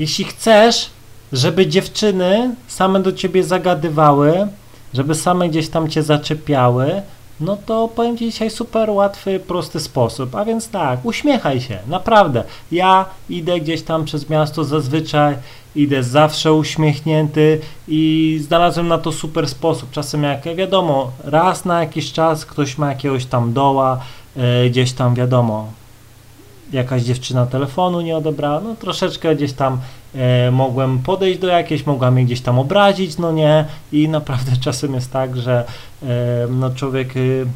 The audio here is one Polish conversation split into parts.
jeśli chcesz, żeby dziewczyny same do ciebie zagadywały, żeby same gdzieś tam cię zaczepiały, no to powiem Ci dzisiaj super łatwy, prosty sposób. A więc tak, uśmiechaj się, naprawdę. Ja idę gdzieś tam przez miasto zazwyczaj, idę zawsze uśmiechnięty i znalazłem na to super sposób. Czasem jak wiadomo, raz na jakiś czas ktoś ma jakiegoś tam doła, e, gdzieś tam wiadomo, jakaś dziewczyna telefonu nie odebrała, no troszeczkę gdzieś tam e, mogłem podejść do jakiejś, mogła mnie gdzieś tam obrazić, no nie, i naprawdę czasem jest tak, że e, no człowiek y,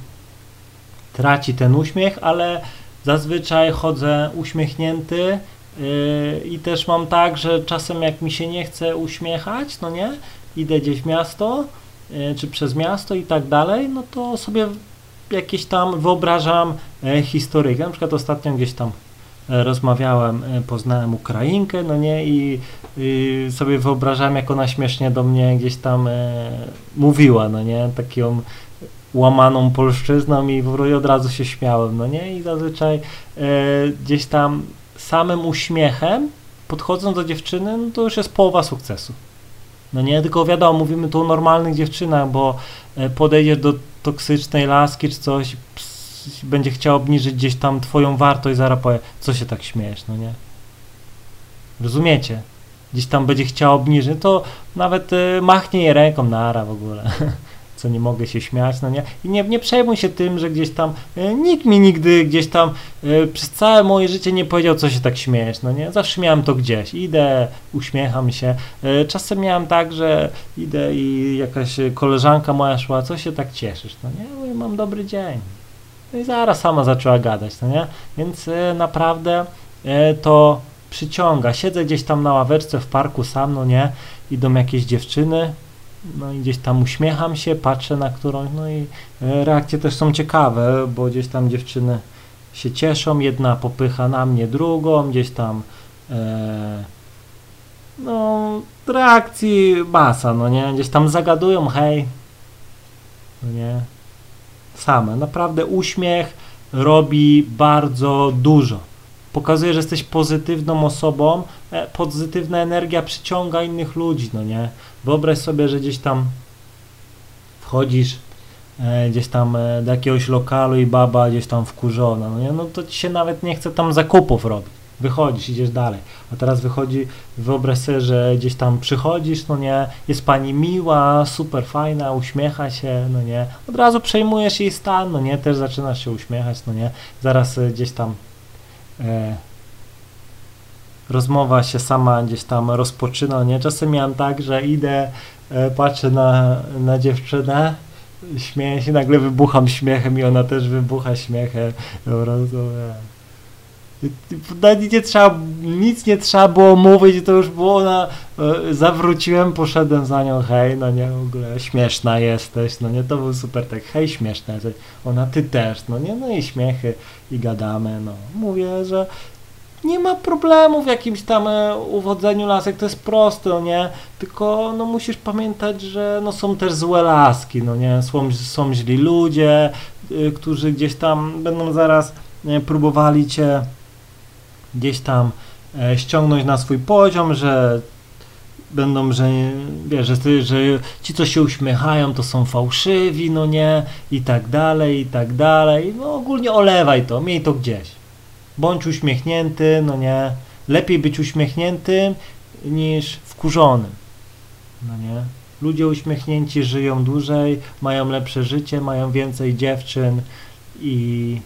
traci ten uśmiech, ale zazwyczaj chodzę uśmiechnięty y, i też mam tak, że czasem jak mi się nie chce uśmiechać, no nie, idę gdzieś w miasto, y, czy przez miasto i tak dalej, no to sobie jakieś tam wyobrażam e, historyjkę. Na przykład ostatnio gdzieś tam e, rozmawiałem, e, poznałem Ukrainkę, no nie, i, sobie wyobrażałem, jak ona śmiesznie do mnie gdzieś tam e, mówiła, no nie, taką łamaną polszczyzną i od razu się śmiałem, no nie, i zazwyczaj e, gdzieś tam samym uśmiechem podchodząc do dziewczyny, no to już jest połowa sukcesu. No nie, tylko wiadomo, mówimy tu o normalnych dziewczynach, bo e, podejdziesz do toksycznej laski czy coś, ps, będzie chciał obniżyć gdzieś tam twoją wartość, zaraz powie, co się tak śmiesz, no nie? Rozumiecie? Gdzieś tam będzie chciał obniżyć, to nawet y, machnie jej ręką nara w ogóle. Co nie mogę się śmiać, no nie? I nie, nie przejmuj się tym, że gdzieś tam y, nikt mi nigdy gdzieś tam y, przez całe moje życie nie powiedział, co się tak śmiesz, no nie? Zawsze miałem to gdzieś. Idę, uśmiecham się. Y, czasem miałem tak, że idę i jakaś koleżanka moja szła, co się tak cieszysz, no nie? Mówię, mam dobry dzień. No i zaraz sama zaczęła gadać, no nie? Więc y, naprawdę y, to przyciąga. Siedzę gdzieś tam na ławeczce w parku sam, no nie? Idą jakieś dziewczyny, no i gdzieś tam uśmiecham się, patrzę na którąś, no i e, reakcje też są ciekawe, bo gdzieś tam dziewczyny się cieszą, jedna popycha na mnie drugą, gdzieś tam e, no reakcji masa, no nie? Gdzieś tam zagadują, hej, no nie? Same. Naprawdę uśmiech robi bardzo dużo pokazuje, że jesteś pozytywną osobą, e, pozytywna energia przyciąga innych ludzi, no nie? Wyobraź sobie, że gdzieś tam wchodzisz e, gdzieś tam e, do jakiegoś lokalu i baba gdzieś tam wkurzona, no nie? No to ci się nawet nie chce tam zakupów robić. Wychodzisz, idziesz dalej. A teraz wychodzi, wyobraź sobie, że gdzieś tam przychodzisz, no nie, jest pani miła, super fajna, uśmiecha się, no nie. Od razu przejmujesz jej stan, no nie, też zaczynasz się uśmiechać, no nie. Zaraz e, gdzieś tam e, rozmowa się sama gdzieś tam rozpoczyna, nie? Czasem miałem tak, że idę, e, patrzę na, na dziewczynę, śmieję się, nagle wybucham śmiechem i ona też wybucha śmiechem. Po prostu, e. Nawet nie trzeba, nic nie trzeba było mówić, to już było na, e, zawróciłem, poszedłem za nią, hej, no nie, w ogóle śmieszna jesteś, no nie, to był super tak, hej, śmieszna jesteś, ona, ty też, no nie, no i śmiechy i gadamy, no, mówię, że nie ma problemu w jakimś tam e, uwodzeniu lasek, to jest proste, no nie? Tylko no musisz pamiętać, że no są też złe laski, no nie? Są, są źli ludzie, y, którzy gdzieś tam będą zaraz y, próbowali cię gdzieś tam e, ściągnąć na swój poziom, że będą, że wiesz, że, że ci, co się uśmiechają, to są fałszywi, no nie, i tak dalej, i tak dalej. No ogólnie olewaj to, miej to gdzieś. Bądź uśmiechnięty, no nie. Lepiej być uśmiechniętym niż wkurzonym. No nie. Ludzie uśmiechnięci żyją dłużej, mają lepsze życie, mają więcej dziewczyn i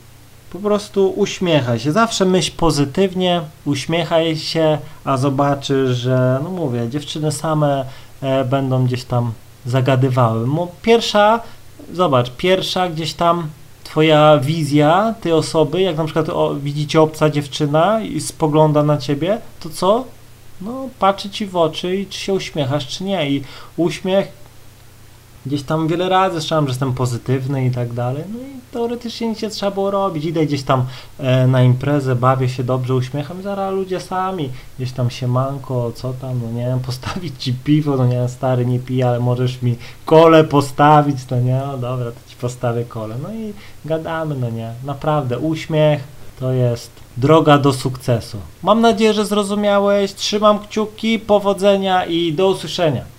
po prostu uśmiechaj się. Zawsze myśl pozytywnie, uśmiechaj się, a zobaczysz, że, no mówię, dziewczyny same e, będą gdzieś tam zagadywały. Mo, pierwsza, zobacz, pierwsza gdzieś tam twoja wizja tej osoby, jak na przykład o, widzicie obca dziewczyna i spogląda na ciebie, to co? No, patrzy ci w oczy i czy się uśmiechasz, czy nie. I uśmiech gdzieś tam wiele razy słyszałem, że jestem pozytywny i tak dalej. No i teoretycznie nic nie trzeba było robić. Idę gdzieś tam e, na imprezę, bawię się dobrze, uśmiecham zaraz ludzie sami gdzieś tam się manko, co tam, no nie wiem, postawić ci piwo, no nie wiem, stary nie pije, ale możesz mi kole postawić, no nie, no dobra, to ci postawię kole. No i gadamy, no nie, naprawdę, uśmiech to jest droga do sukcesu. Mam nadzieję, że zrozumiałeś. Trzymam kciuki, powodzenia i do usłyszenia.